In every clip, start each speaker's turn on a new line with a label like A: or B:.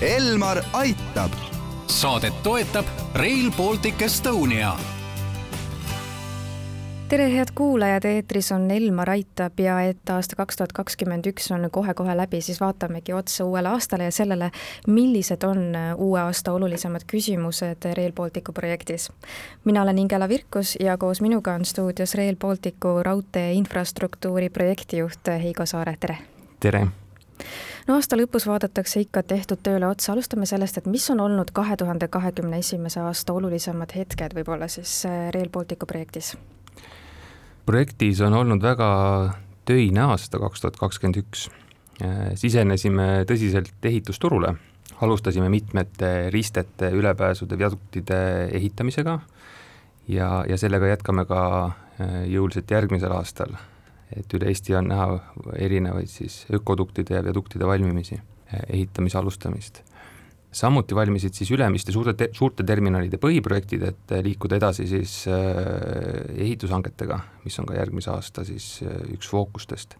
A: Elmar aitab.
B: saadet toetab Rail Baltic Estonia
C: tere, head kuulajad, eetris on Elmar Aitab ja et aasta kaks tuhat kakskümmend üks on kohe-kohe läbi, siis vaatamegi otsa uuele aastale ja sellele, millised on uue aasta olulisemad küsimused Rail Balticu projektis. mina olen Ingela Virkus ja koos minuga on stuudios Rail Balticu raudtee infrastruktuuri projektijuht Heigo Saare, tere!
D: tere!
C: No aasta lõpus vaadatakse ikka tehtud tööle otsa, alustame sellest, et mis on olnud kahe tuhande kahekümne esimese aasta olulisemad hetked võib-olla siis Rail Balticu projektis
D: projektis on olnud väga töine aasta, kaks tuhat kakskümmend üks. sisenesime tõsiselt ehitusturule, alustasime mitmete ristete, ülepääsude, viaduktide ehitamisega ja, ja sellega jätkame ka äh, jõuliselt järgmisel aastal. Et üle Eesti on näha erinevaid siis ökoduktide ja viaduktide valmimisi, äh, ehitamise alustamist samuti valmisid siis Ülemiste suurte te,, suurte terminalide põhiprojektid, et liikuda edasi siis äh, ehitushangetega, mis on ka järgmise aasta siis äh, üks fookustest.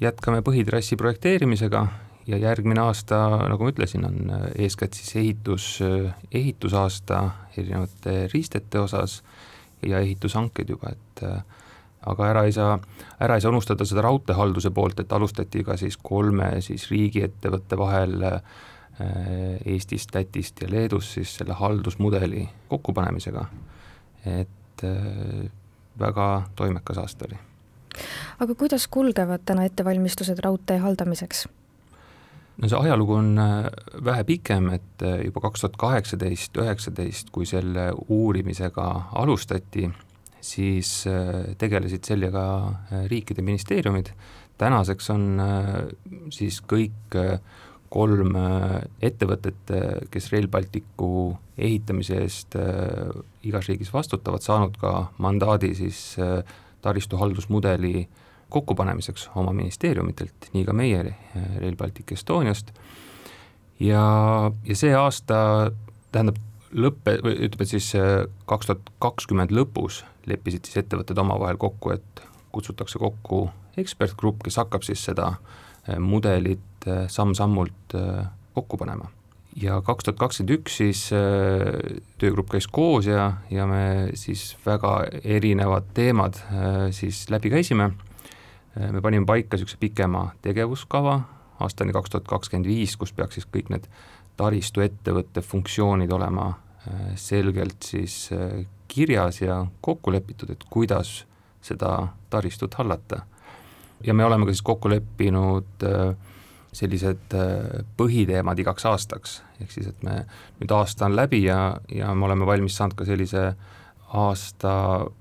D: jätkame põhitrassi projekteerimisega ja järgmine aasta, nagu ma ütlesin, on äh, eeskätt siis ehitus, ehitusaasta erinevate riistete osas ja ehitushanked juba, et aga ära ei saa, ära ei saa unustada seda raudteehalduse poolt, et alustati ka siis kolme siis riigiettevõtte vahel äh, Eestist, Lätist ja Leedust siis selle haldusmudeli kokkupanemisega, et äh, väga toimekas aasta oli.
C: aga kuidas kulgevad täna ettevalmistused raudtee haldamiseks?
D: no see ajalugu on äh, vähe pikem, et juba kaks tuhat kaheksateist, üheksateist, kui selle uurimisega alustati, siis tegelesid sellega riikide ministeeriumid, tänaseks on siis kõik kolm äh, ettevõtet, äh, kes Rail Balticu ehitamise eest äh, igas riigis vastutavad, saanud ka mandaadi siis taristu haldusmudeli kokkupanemiseks oma ministeeriumitelt, nii ka meie Rail Baltic Estoniast, ja, ja see aasta tähendab, lõppe, või ütleme siis kaks tuhat kakskümmend lõpus leppisid siis ettevõtted omavahel kokku, et kutsutakse kokku ekspertgrupp, kes hakkab siis seda mudelit Äh, samm-sammult äh, kokku panema. ja kaks tuhat kakskümmend üks siis äh, töögrupp käis koos ja, ja me siis väga erinevad teemad siis läbi käisime, me panime paika niisuguse pikema tegevuskava aastani kaks tuhat kakskümmend viis, kus peaks siis kõik need taristuettevõtte funktsioonid olema selgelt siis kirjas ja kokku lepitud, et kuidas seda taristut hallata. ja me oleme ka siis kokku leppinud äh, sellised äh, põhiteemad igaks aastaks, ehk siis et me nüüd aasta on läbi ja, ja me oleme valmis saanud ka sellise aasta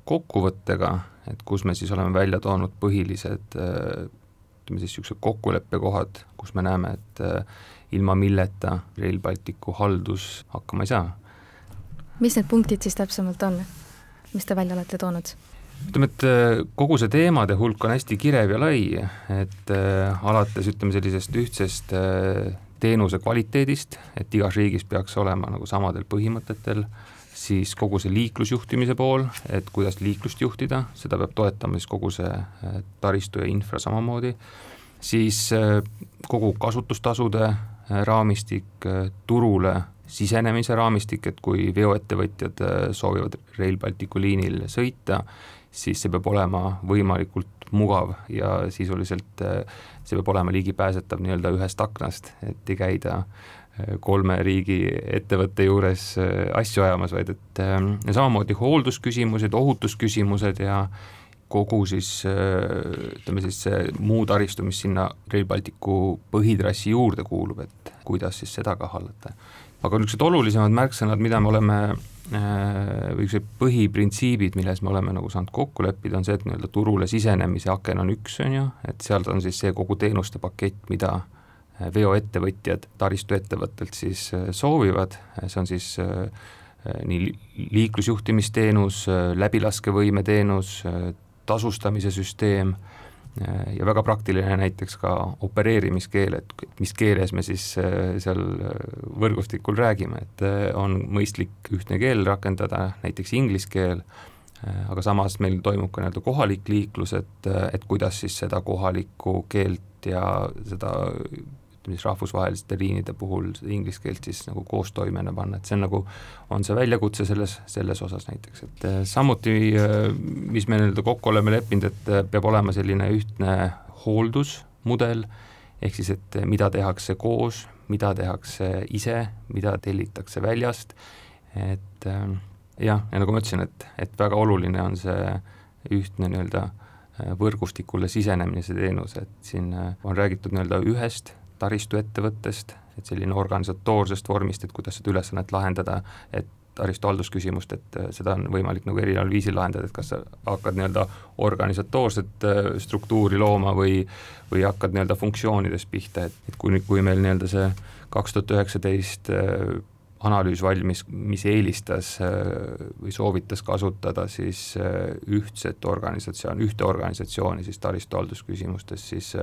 D: kokkuvõttega, et kus me siis oleme välja toonud põhilised äh, ütleme siis niisugused kokkuleppekohad, kus me näeme, et äh, ilma milleta Rail Balticu haldus hakkama ei saa.
C: mis need punktid siis täpsemalt on, mis te välja olete toonud?
D: ütleme, et äh, kogu see teemade hulk on hästi kirev ja lai, et äh, alates ütleme sellisest ühtsest äh, teenuse kvaliteedist, et igas riigis peaks olema nagu samadel põhimõtetel, siis kogu see liiklusjuhtimise pool, et kuidas liiklust juhtida, seda peab toetama siis kogu see äh, taristu ja infra samamoodi, siis äh, kogu kasutustasude äh, raamistik, turule sisenemise raamistik, et kui veoettevõtjad soovivad Rail Balticu liinil sõita, siis see peab olema võimalikult mugav ja sisuliselt eh, see peab olema ligipääsetav nii-öelda ühest aknast, et ei käida eh, kolme riigi ettevõtte juures eh, asju ajamas, vaid et ja samamoodi hooldusküsimused, ohutusküsimused ja kogu siis ütleme siis see muu taristu, mis sinna Rail Balticu põhitrassi juurde kuulub, et kuidas siis seda ka hallata. aga niisugused olulisemad märksõnad, mida me oleme Äh, või see põhiprintsiibid, milles me oleme nagu saanud kokku leppida, on see, et nii-öelda turule sisenemise aken on üks, on ju, et sealt on siis see kogu teenuste pakett, mida äh, veoettevõtjad taristuettevõttelt siis äh, soovivad, see on siis nii liiklusjuhtimisteenus, läbilaskevõime teenus, tasustamise süsteem Äh, ja väga praktiline näiteks ka opereerimiskeel, et mis keeles me siis äh, seal äh, võrgustikul räägime, et on mõistlik ühtne keel rakendada, näiteks inglise keel, aga samas meil toimub ka nii-öelda kohalik liiklus, et, et kuidas siis seda kohalikku keelt ja seda ütleme siis rahvusvaheliste liinide puhul inglise keelt siis nagu koostoimena panna, et see on nagu, on see väljakutse selles, selles osas näiteks, et äh, samuti, äh, mis me nii-öelda kokku oleme leppinud, et äh, peab olema selline ühtne hooldusmudel, ehk siis, et mida tehakse koos, mida tehakse ise, mida tellitakse väljast, et jah, ja nagu ma ütlesin, et, et väga oluline on see ühtne nii-öelda võrgustikule sisenemine, see teenus, et siin on räägitud nii-öelda ühest taristuettevõttest, et selline organisatoorsest vormist, et kuidas seda ülesannet lahendada, et taristu haldusküsimust, et äh, seda on võimalik nagu erineval viisil lahendada, et kas sa hakkad nii-öelda organisatoorset äh, struktuuri looma või või hakkad nii-öelda funktsioonidest pihta, et, et kui, kui meil nii-öelda see kaks tuhat üheksateist äh, analüüs valmis, mis eelistas või soovitas kasutada siis ühtset organisatsiooni, ühte organisatsiooni siis taristuhaldusküsimustes, siis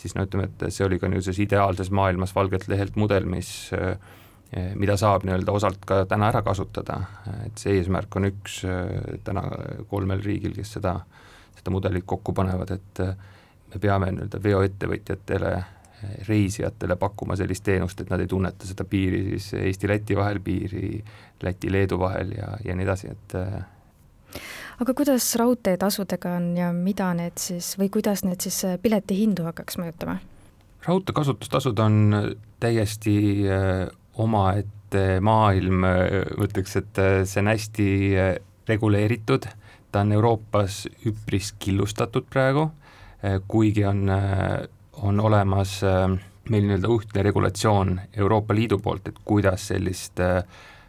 D: siis no ütleme, et see oli ka niisuguses ideaalses maailmas valgelt lehelt mudel, mis mida saab nii-öelda osalt ka täna ära kasutada, et see eesmärk on üks täna kolmel riigil, kes seda, seda mudelit kokku panevad, et me peame nii-öelda veoettevõtjatele, reisijatele pakkuma sellist teenust, et nad ei tunneta seda piiri siis Eesti-Läti vahel, piiri Läti-Leedu vahel ja, ja nii edasi, et
C: aga kuidas raudteetasudega on ja mida need siis või kuidas need siis äh, piletihindu hakkaks mõjutama?
D: raudtee kasutustasud on täiesti äh, omaette maailm, ma ütleks, et äh, see on hästi reguleeritud, ta on Euroopas üpris killustatud praegu, kuigi on, on olemas meil nii-öelda ühtne regulatsioon Euroopa Liidu poolt, et kuidas sellist äh,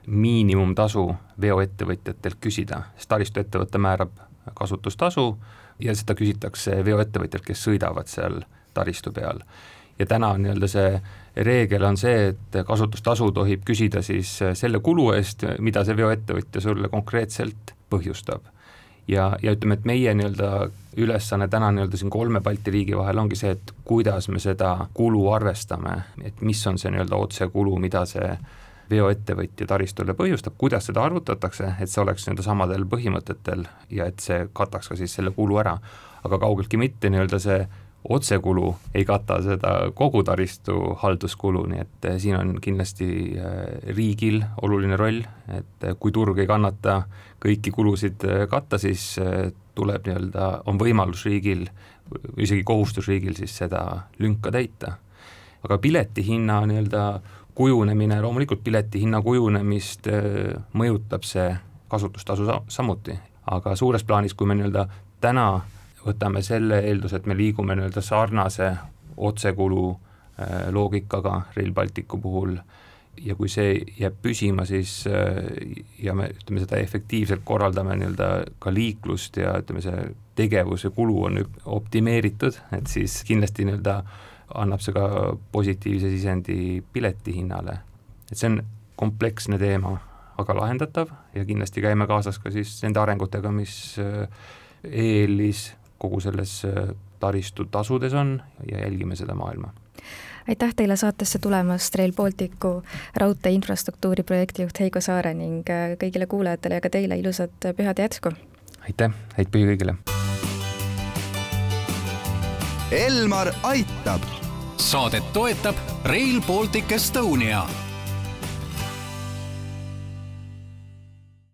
D: miinimumtasu veoettevõtjatelt küsida, sest taristuettevõte määrab kasutustasu ja seda küsitakse veoettevõtjalt, kes sõidavad seal taristu peal. ja täna nii-öelda see reegel on see, et kasutustasu tohib küsida siis selle kulu eest, mida see veoettevõtja sulle konkreetselt põhjustab. Ja, ja ütleme, et meie nii-öelda ülesanne täna nii-öelda siin kolme Balti riigi vahel ongi see, et kuidas me seda kulu arvestame, et mis on see nii-öelda otsekulu, mida see veoettevõtja taristule põhjustab, kuidas seda arvutatakse, et see oleks nii-öelda samadel põhimõtetel ja et see kataks ka siis selle kulu ära. aga kaugeltki mitte nii-öelda see otsekulu ei kata seda kogu taristu halduskulu, nii et eh, siin on kindlasti eh, riigil oluline roll, et eh, kui turg ei kannata kõiki kulusid katta, siis tuleb nii-öelda, on võimalus riigil, isegi kohustus riigil siis seda lünka täita. aga piletihinna nii-öelda kujunemine, loomulikult piletihinna kujunemist äh, mõjutab see kasutustasu sa-, samuti, aga suures plaanis, kui me nii-öelda täna võtame selle eelduse, et me liigume nii-öelda sarnase otsekulu äh, loogikaga Rail Balticu puhul ja kui see jääb püsima, siis äh, ja me ütleme, seda efektiivselt korraldame nii-öelda ka liiklust ja ütleme, see tegevuse kulu on optimeeritud, et siis kindlasti nii-öelda annab see ka positiivse sisendi piletihinnale. et see on kompleksne teema, aga lahendatav ja kindlasti käime kaasas ka siis nende arengutega, mis äh, EL-is kogu selles äh, taristu tasudes on ja jälgime seda maailma
C: aitäh teile saatesse tulemast, Rail Balticu raudtee infrastruktuuri projektijuht Heigo Saare ning äh, kõigile kuulajatele ja ka teile ilusat pühade jätku!
D: aitäh, häid pühi kõigile!
B: Elmar aitab saadet toetab Rail Baltic Estonia